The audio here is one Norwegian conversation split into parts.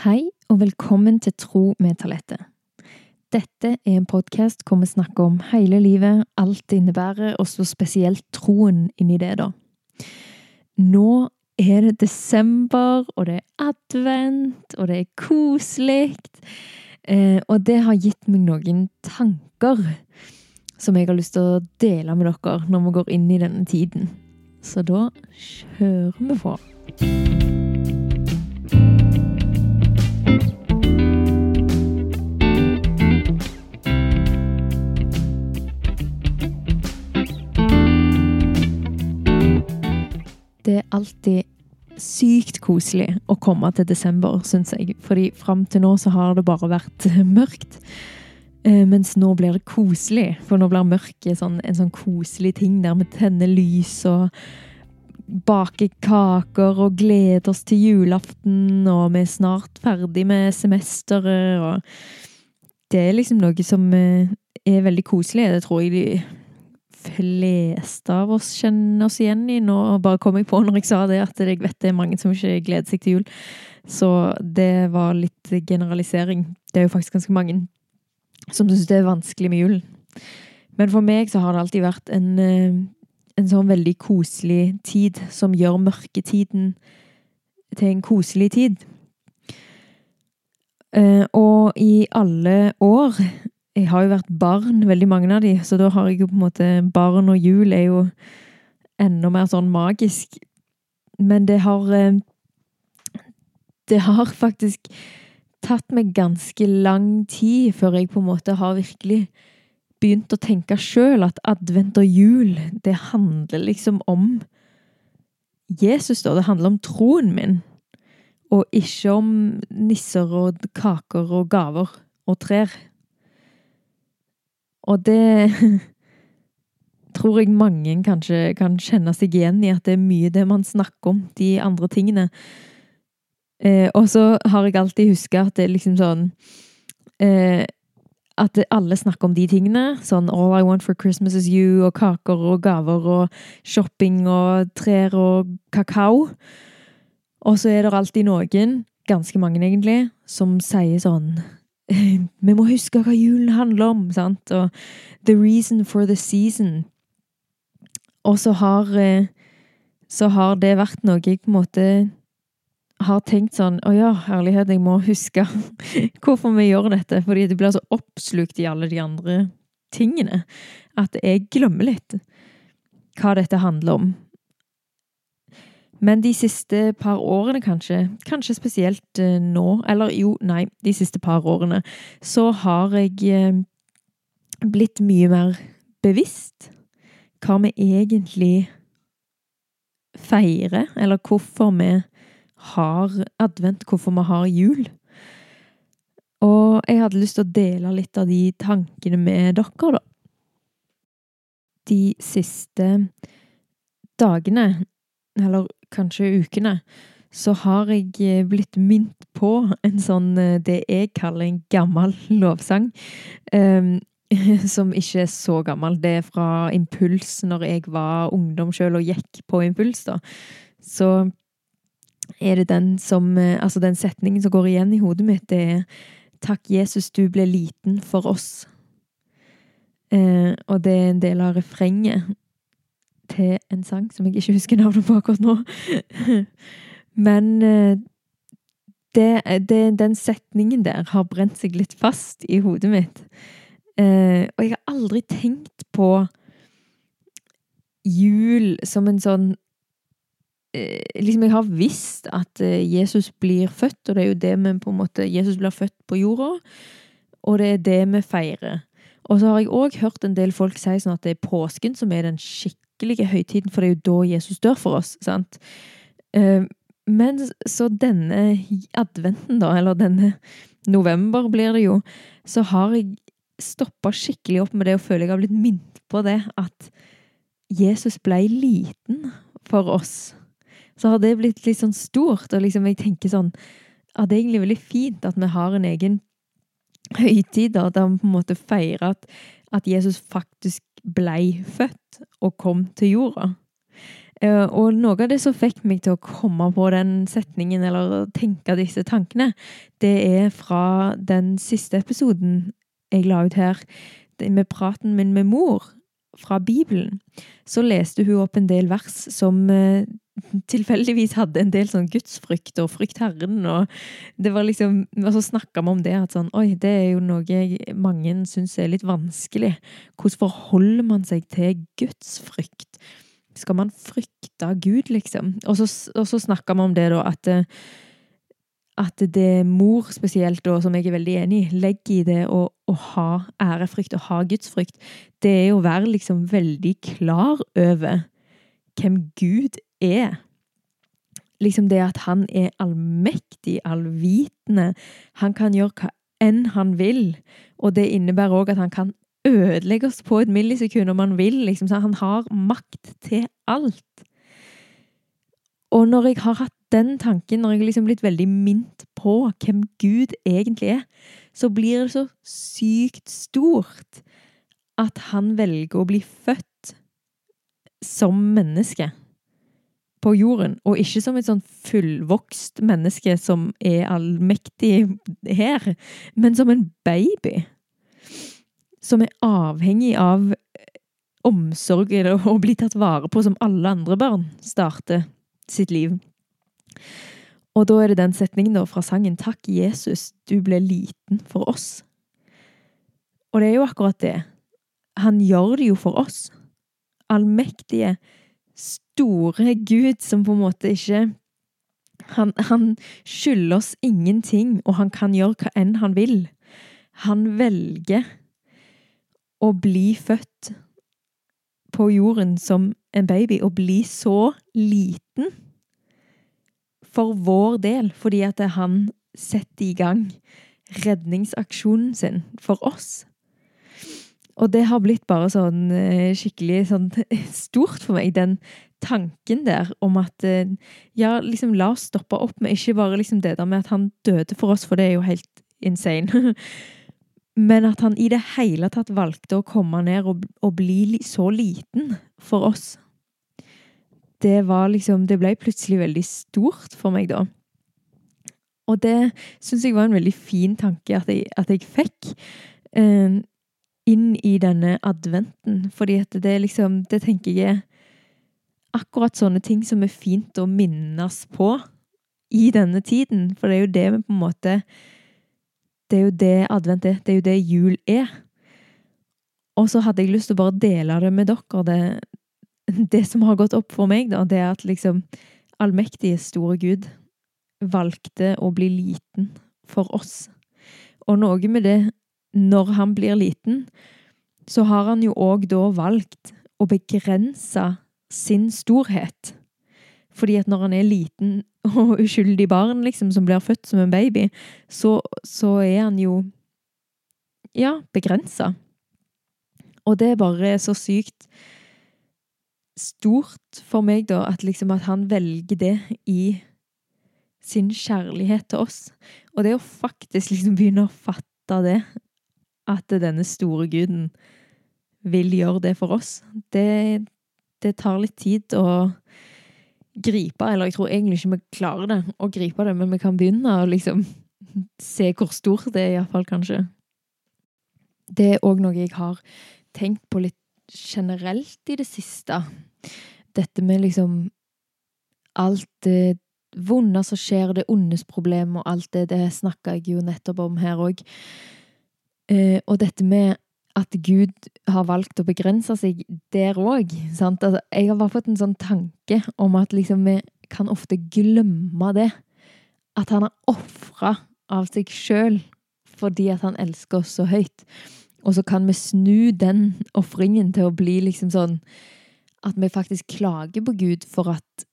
Hei, og velkommen til Tro med Talette. Dette er en podkast hvor vi snakker om hele livet, alt det innebærer, og så spesielt troen inni det, da. Nå er det desember, og det er advent, og det er koselig. Eh, og det har gitt meg noen tanker som jeg har lyst til å dele med dere når vi går inn i denne tiden. Så da kjører vi på. Det er alltid sykt koselig å komme til desember, syns jeg. Fordi fram til nå så har det bare vært mørkt. Eh, mens nå blir det koselig, for nå blir mørket sånn, en sånn koselig ting der vi tenner lys og baker kaker og gleder oss til julaften, og vi er snart ferdig med semesteret, og det er liksom noe som eh, er veldig koselig. Det tror jeg de fleste av oss kjenner oss igjen i. Nå bare kom jeg på når jeg sa det, at jeg vet det er mange som ikke gleder seg til jul. Så det var litt generalisering. Det er jo faktisk ganske mange som syns det er vanskelig med julen. Men for meg så har det alltid vært en, eh, en sånn veldig koselig tid som gjør mørketiden til en koselig tid. Eh, og i alle år jeg har jo vært barn, veldig mange av de, så da har jeg jo på en måte Barn og jul er jo enda mer sånn magisk. Men det har eh, Det har faktisk tatt meg ganske lang tid før jeg på en måte har virkelig begynt å tenke sjøl at advent og jul, det handler liksom om Jesus, da. Det handler om troen min. Og ikke om nisser og kaker og gaver og trær. Og det tror jeg mange kanskje kan kjenne seg igjen i, at det er mye det man snakker om, de andre tingene. Eh, og så har jeg alltid huska at det er liksom sånn eh, At alle snakker om de tingene. Sånn 'All I want for Christmas is you', og kaker og gaver og shopping og trær og kakao. Og så er det alltid noen, ganske mange egentlig, som sier sånn vi må huske hva julen handler om, sant? Og the reason for the season. Og så har, eh, så har det vært noe jeg på en måte har tenkt sånn Å ja, herlighet, jeg må huske hvorfor vi gjør dette. Fordi det blir så oppslukt i alle de andre tingene at jeg glemmer litt hva dette handler om. Men de siste par årene, kanskje, kanskje spesielt eh, nå, eller jo, nei, de siste par årene, så har jeg eh, blitt mye mer bevisst hva vi egentlig feirer, eller hvorfor vi har advent, hvorfor vi har jul. Og jeg hadde lyst til å dele litt av de tankene med dere, da. De siste dagene, eller kanskje ukene, så har jeg eh, blitt minnet på en sånn eh, det jeg kaller en gammel lovsang. Um, som ikke er så gammel. Det er fra Impuls, når jeg var ungdom sjøl og gikk på Impuls, da. Så er det den som eh, Altså, den setningen som går igjen i hodet mitt, det er Takk, Jesus, du ble liten for oss. Eh, og det er en del av refrenget til en sang som jeg ikke husker navnet på akkurat nå. Men eh, det, det, den setningen der har brent seg litt fast i hodet mitt. Eh, og jeg har aldri tenkt på jul som en sånn eh, Liksom, jeg har visst at Jesus blir født, og det er jo det vi på en måte Jesus blir født på jorda, og det er det vi feirer. Og så har jeg òg hørt en del folk si sånn at det er påsken som er den skikkelig virkelige høytiden, for det er jo da Jesus dør for oss. sant? Eh, men så denne adventen, da, eller denne november blir det jo, så har jeg stoppa skikkelig opp med det og føler jeg har blitt minnet på det, at Jesus ble liten for oss. Så har det blitt litt sånn stort, og liksom jeg tenker sånn at det er egentlig veldig fint at vi har en egen høytid, da, der vi på en måte feirer at, at Jesus faktisk blei født og kom til jorda. Eh, og noe av det som fikk meg til å komme på den setningen, eller tenke disse tankene, det er fra den siste episoden jeg la ut her, med praten min med mor fra Bibelen. Så leste hun opp en del vers som eh, tilfeldigvis hadde en del sånn gudsfrykt og frykt Herren. Og det var liksom, og så snakka vi om det, at sånn Oi, det er jo noe mange syns er litt vanskelig. Hvordan forholder man seg til gudsfrykt? Skal man frykte Gud, liksom? Og så, og så snakka vi om det, da, at at det mor spesielt, og som jeg er veldig enig i, legger i det å, å ha ærefrykt og ha gudsfrykt, det er å være liksom veldig klar over hvem Gud er. Liksom det at han er allmektig, allvitende. Han kan gjøre hva enn han vil. Og det innebærer òg at han kan ødelegge oss på et millisekund om han vil. Liksom. Så han har makt til alt. Og når jeg har hatt den tanken, når jeg liksom blitt veldig minnet på hvem Gud egentlig er, så blir det så sykt stort at han velger å bli født som menneske på jorden, og ikke som et sånn fullvokst menneske som er allmektig her, men som en baby. Som er avhengig av omsorg eller å bli tatt vare på som alle andre barn starter sitt liv. Og da er det den setningen da fra sangen 'Takk, Jesus, du ble liten for oss'. Og det er jo akkurat det. Han gjør det jo for oss. Allmektige, store Gud som på en måte ikke han, han skylder oss ingenting, og han kan gjøre hva enn han vil. Han velger å bli født på jorden som en baby, og bli så liten for vår del, fordi at han setter i gang redningsaksjonen sin for oss. Og det har blitt bare sånn eh, skikkelig sånn stort for meg, den tanken der om at eh, Ja, liksom, la oss stoppe opp med ikke bare liksom det der med at han døde for oss, for det er jo helt insane. Men at han i det hele tatt valgte å komme ned og, og bli så liten for oss. Det var liksom Det ble plutselig veldig stort for meg da. Og det syns jeg var en veldig fin tanke at jeg, at jeg fikk. Inn i denne adventen. Fordi at det liksom Det tenker jeg er akkurat sånne ting som er fint å minnes på i denne tiden. For det er jo det vi på en måte Det er jo det advent er. Det er jo det jul er. Og så hadde jeg lyst til å bare dele det med dere, det, det som har gått opp for meg, da. Det er at liksom allmektige, store Gud valgte å bli liten for oss. Og noe med det når han blir liten, så har han jo òg da valgt å begrense sin storhet. Fordi at når han er liten og uskyldig barn, liksom, som blir født som en baby, så, så er han jo ja, begrensa. Og det er bare så sykt stort for meg, da, at liksom at han velger det i sin kjærlighet til oss. Og det å faktisk liksom begynne å fatte det, at denne store guden vil gjøre det for oss. Det, det tar litt tid å gripe, eller jeg tror egentlig ikke vi klarer det å gripe det, men vi kan begynne å liksom se hvor stort det er, iallfall kanskje. Det er òg noe jeg har tenkt på litt generelt i det siste. Dette med liksom alt det vonde som skjer, det ondes problem og alt det, det snakka jeg jo nettopp om her òg. Eh, og dette med at Gud har valgt å begrense seg der òg. Altså, jeg har bare fått en sånn tanke om at liksom vi kan ofte glemme det. At han har ofra av seg sjøl fordi at han elsker oss så høyt. Og så kan vi snu den ofringen til å bli liksom sånn at vi faktisk klager på Gud for at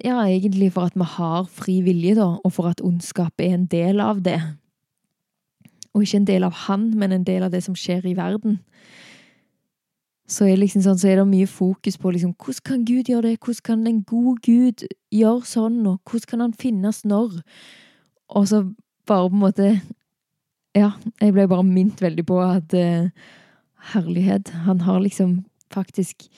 Ja, egentlig for at vi har fri vilje, da, og for at ondskap er en del av det. Og ikke en del av han, men en del av det som skjer i verden. Så er, liksom sånn, så er det mye fokus på liksom, hvordan kan Gud gjøre det, hvordan kan en god Gud gjøre sånn, og hvordan kan han finnes når? Og så bare på en måte Ja, jeg ble bare minnet veldig på at uh, herlighet Han har liksom faktisk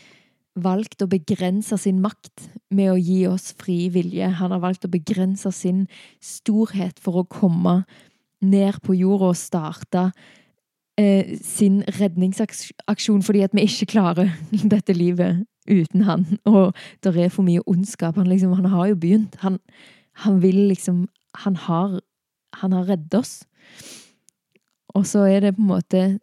valgt å begrense sin makt med å gi oss fri vilje. Han har valgt å begrense sin storhet for å komme ned på jorda og starta eh, sin redningsaksjon fordi at vi ikke klarer dette livet uten han. Og det er for mye ondskap. Han, liksom, han har jo begynt. Han, han vil liksom Han har, har reddet oss. Og så er det på en måte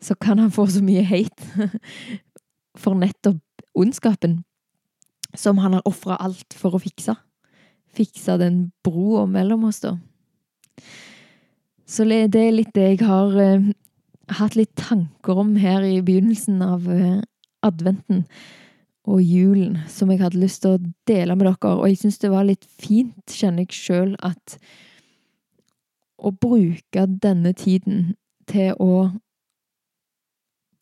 Så kan han få så mye hate for nettopp ondskapen, som han har ofra alt for å fikse. Fikse den broa mellom oss, da. Så det er litt det jeg har uh, hatt litt tanker om her i begynnelsen av uh, adventen og julen, som jeg hadde lyst til å dele med dere. Og jeg syns det var litt fint, kjenner jeg sjøl, at å bruke denne tiden til å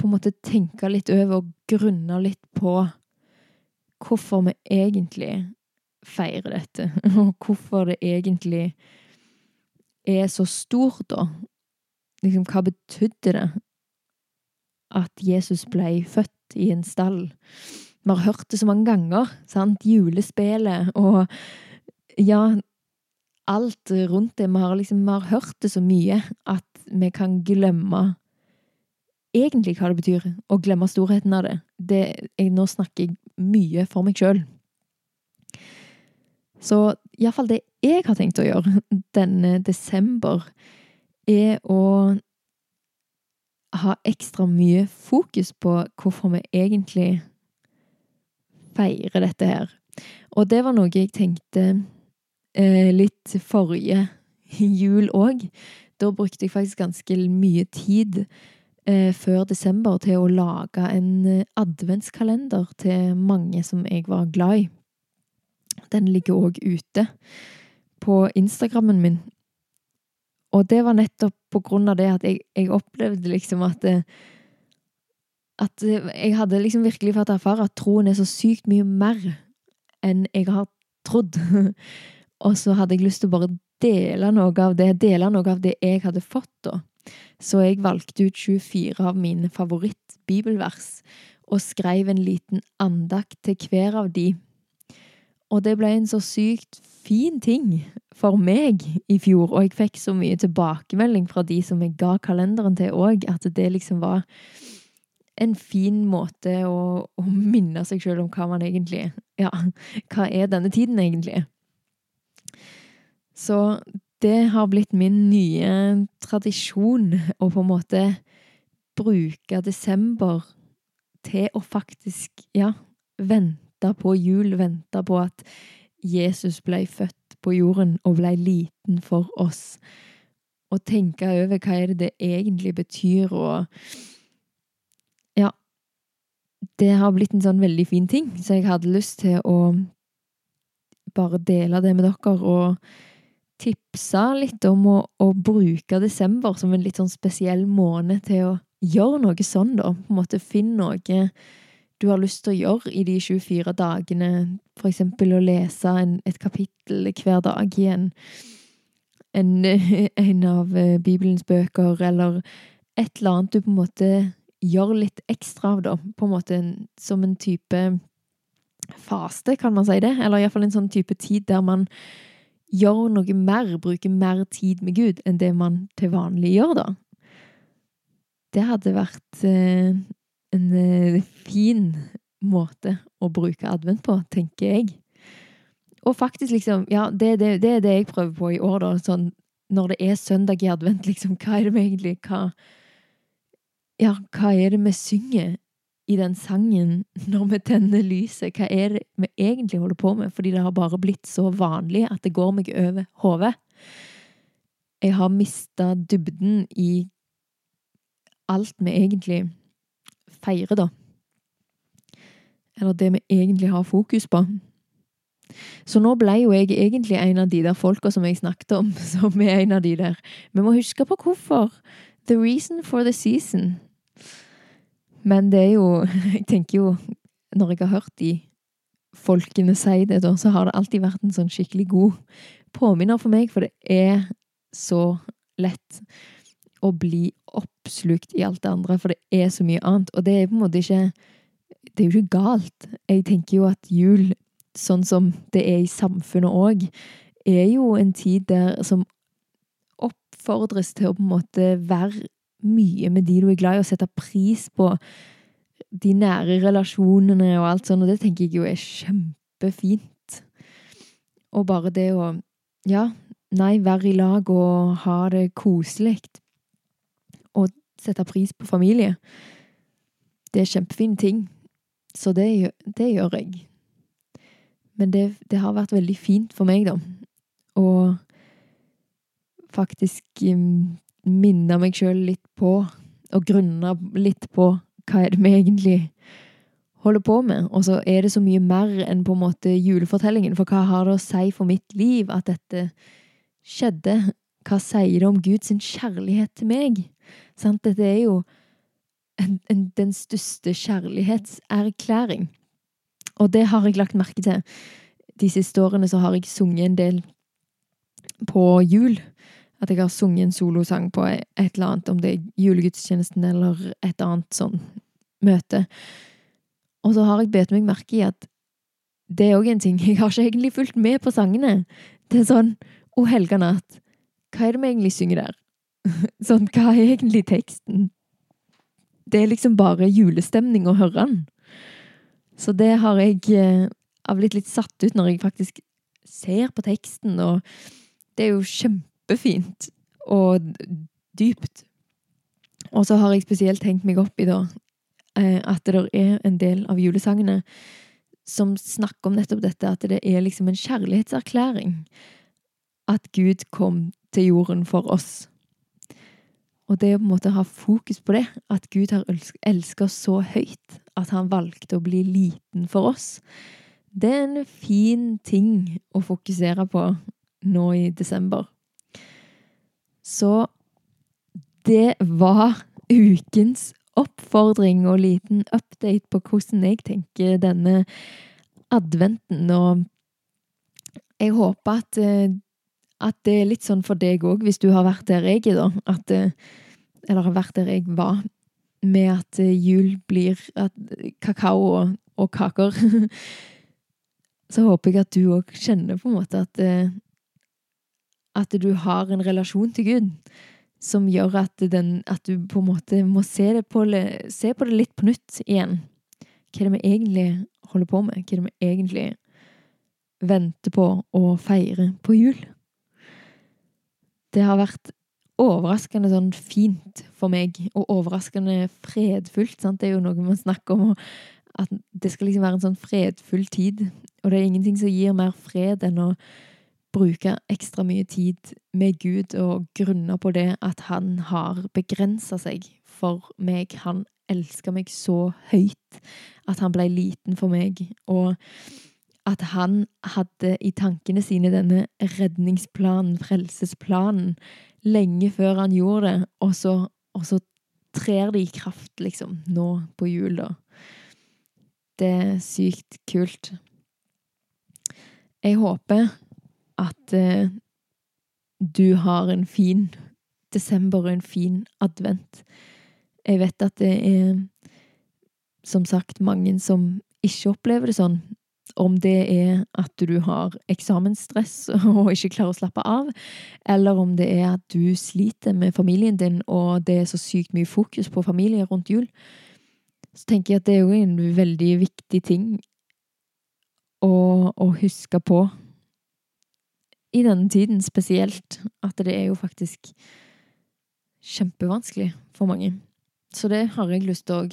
på en måte tenke litt over og grunne litt på hvorfor vi egentlig feirer dette, og hvorfor det egentlig er så stor, da. Liksom, hva betydde det at Jesus ble født i en stall? Vi har hørt det så mange ganger, sant? Julespillet og ja, alt rundt det. Vi har, liksom, vi har hørt det så mye at vi kan glemme egentlig hva det betyr, å glemme storheten av det. det jeg, nå snakker jeg mye for meg sjøl. Så iallfall det jeg har tenkt å gjøre denne desember, er å ha ekstra mye fokus på hvorfor vi egentlig feirer dette her. Og det var noe jeg tenkte eh, litt forrige jul òg. Da brukte jeg faktisk ganske mye tid eh, før desember til å lage en eh, adventskalender til mange som jeg var glad i. Den ligger òg ute på Instagrammen min. Og det var nettopp på grunn av det at jeg, jeg opplevde liksom at eh, At jeg hadde liksom virkelig fått erfare at troen er så sykt mye mer enn jeg har trodd. Og så hadde jeg lyst til å bare dele noe av det, dele noe av det jeg hadde fått, da. Så jeg valgte ut 24 av mine favorittbibelvers og skrev en liten andakt til hver av de. Og det ble en så sykt fin ting for meg i fjor, og jeg fikk så mye tilbakemelding fra de som jeg ga kalenderen til òg, at det liksom var en fin måte å, å minne seg sjøl om hva man egentlig Ja, hva er denne tiden egentlig? Så det har blitt min nye tradisjon å på en måte bruke desember til å faktisk, ja, vente på jul, venta på at Jesus ble født på jorden og ble liten for oss. Og tenke over hva er det det egentlig betyr, og Ja. Det har blitt en sånn veldig fin ting, så jeg hadde lyst til å bare dele det med dere. og tipsa litt om å, å, bruke desember som en litt sånn spesiell måned til å gjøre noe sånn, da. På en måte finn noe du har lyst til å gjøre i de 24 dagene. For eksempel å lese en, et kapittel hver dag i en, en, en av eh, Bibelens bøker, eller et eller annet du på en måte gjør litt ekstra av, da. På en måte som en type faste, kan man si det? Eller iallfall en sånn type tid der man gjør noe mer, bruker mer tid med Gud enn det man til vanlig gjør, da. Det hadde vært eh, en eh, fin måte å bruke advent på, tenker jeg. Og faktisk, liksom Ja, det, det, det er det jeg prøver på i år, da. Sånn når det er søndag i advent, liksom, hva er det vi egentlig Hva Ja, hva er det vi synger i den sangen når vi tenner lyset? Hva er det vi egentlig holder på med? Fordi det har bare blitt så vanlig at det går meg over hodet. Jeg har mista dybden i alt vi egentlig feirer, da. Eller det vi egentlig har fokus på. Så nå ble jo jeg egentlig en av de der folka som jeg snakket om, som er en av de der. Vi må huske på hvorfor. The reason for the season. Men det er jo Jeg tenker jo Når jeg har hørt de folkene si det, da, så har det alltid vært en sånn skikkelig god påminner for meg, for det er så lett å bli oppslukt i alt det andre, for det er så mye annet. Og det er på en måte ikke det er jo ikke galt. Jeg tenker jo at jul, sånn som det er i samfunnet òg, er jo en tid der som oppfordres til å på en måte være mye med de du er glad i, og sette pris på de nære relasjonene og alt sånt, og det tenker jeg jo er kjempefint. Og bare det å, ja, nei, være i lag og ha det koselig, og sette pris på familie, det er kjempefine ting. Så det, det gjør jeg. Men det, det, har vært veldig fint for meg, da. Å faktisk um, minne meg sjøl litt på, og grunne litt på hva er det vi egentlig holder på med? Og så er det så mye mer enn på en måte julefortellingen. For hva har det å si for mitt liv at dette skjedde? Hva sier det om Guds kjærlighet til meg? Sant? Dette er jo en, en, den største kjærlighetserklæring. Og det har jeg lagt merke til. De siste årene så har jeg sunget en del på jul. At jeg har sunget en solosang på et eller annet, om det er julegudstjenesten eller et annet sånn møte. Og så har jeg bet meg merke i at det er òg en ting. Jeg har ikke egentlig fulgt med på sangene. Det er sånn O helga natt. Hva er det vi egentlig synger der? Sånn, hva er egentlig teksten? Det er liksom bare julestemning å høre den. Så det har jeg eh, blitt litt satt ut når jeg faktisk ser på teksten, og det er jo kjempefint og dypt. Og så har jeg spesielt tenkt meg opp i da Eh, at det er en del av julesangene som snakker om nettopp dette, at det er liksom en kjærlighetserklæring. At Gud kom til jorden for oss. Og det å på en måte ha fokus på det, at Gud har elska oss så høyt at han valgte å bli liten for oss, det er en fin ting å fokusere på nå i desember. Så det var ukens oppfordring og liten update på hvordan jeg tenker denne adventen. Og jeg håper at, eh, at det er litt sånn for deg òg, hvis du har vært der jeg er, da. At, eh, eller har vært der jeg var. Med at eh, jul blir at, kakao og, og kaker. Så håper jeg at du òg kjenner på en måte at at du har en relasjon til Gud som gjør at, den, at, du på en måte må se, på, se på det litt på nytt igjen. Hva er det vi egentlig holder på med? Hva er det vi egentlig venter på å feire på jul? Det har vært overraskende sånn fint for meg, og overraskende fredfullt. Sant? Det er jo noe man snakker om, at det skal liksom være en sånn fredfull tid. Og det er ingenting som gir mer fred enn å bruke ekstra mye tid med Gud og grunne på det at han har begrensa seg for meg. Han elsker meg så høyt at han ble liten for meg, og at han hadde i tankene sine denne redningsplanen, frelsesplanen, lenge før han gjorde det, og så, og så trer det i kraft, liksom, nå på jul, da. Det er sykt kult. Jeg håper at eh, du har en fin desember og en fin advent. Jeg vet at det er som sagt mange som ikke opplever det sånn. Om det er at du har eksamensstress og ikke klarer å slappe av, eller om det er at du sliter med familien din og det er så sykt mye fokus på familie rundt jul, så tenker jeg at det er jo en veldig viktig ting å, å huske på i denne tiden spesielt, at det er jo faktisk kjempevanskelig for mange. Så det har jeg lyst til å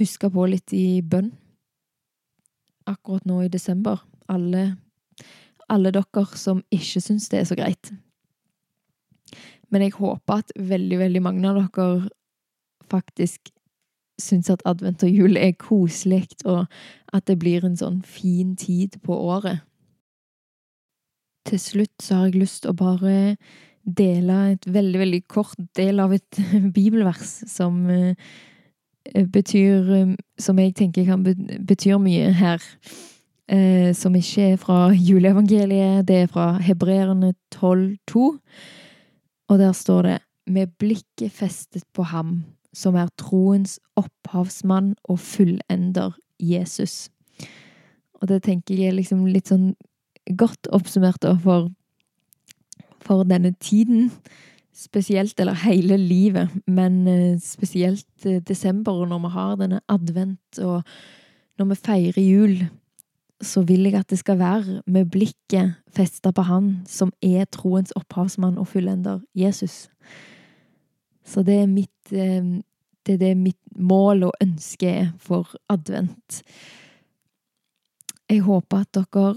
huske på litt i bønn. Akkurat nå i desember. Alle, alle dere som ikke syns det er så greit. Men jeg håper at veldig, veldig mange av dere faktisk syns at advent og jul er koselig, og at det blir en sånn fin tid på året til slutt så har jeg lyst til å bare dele et veldig, veldig kort del av et bibelvers som eh, betyr eh, Som jeg tenker kan betyr mye her. Eh, som ikke er fra juleevangeliet. Det er fra Hebreerne 12,2. Og der står det Med blikket festet på ham, som er troens opphavsmann og fullender Jesus. Og det tenker jeg er liksom litt sånn godt oppsummert for, for denne tiden. Spesielt, eller hele livet, men eh, spesielt eh, desember, når vi har denne advent, og når vi feirer jul, så vil jeg at det skal være med blikket festa på Han som er troens opphavsmann og fullender, Jesus. Så det er mitt eh, det er det mitt mål og ønske er for advent. Jeg håper at dere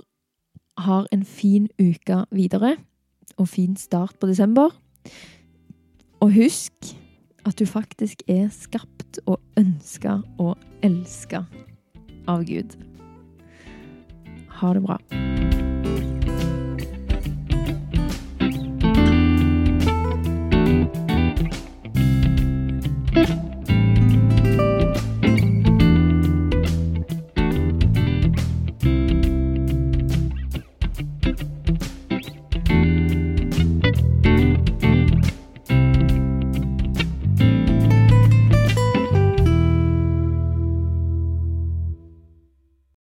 har en fin uke videre, og fin start på desember. Og husk at du faktisk er skapt og ønska og elska av Gud. Ha det bra.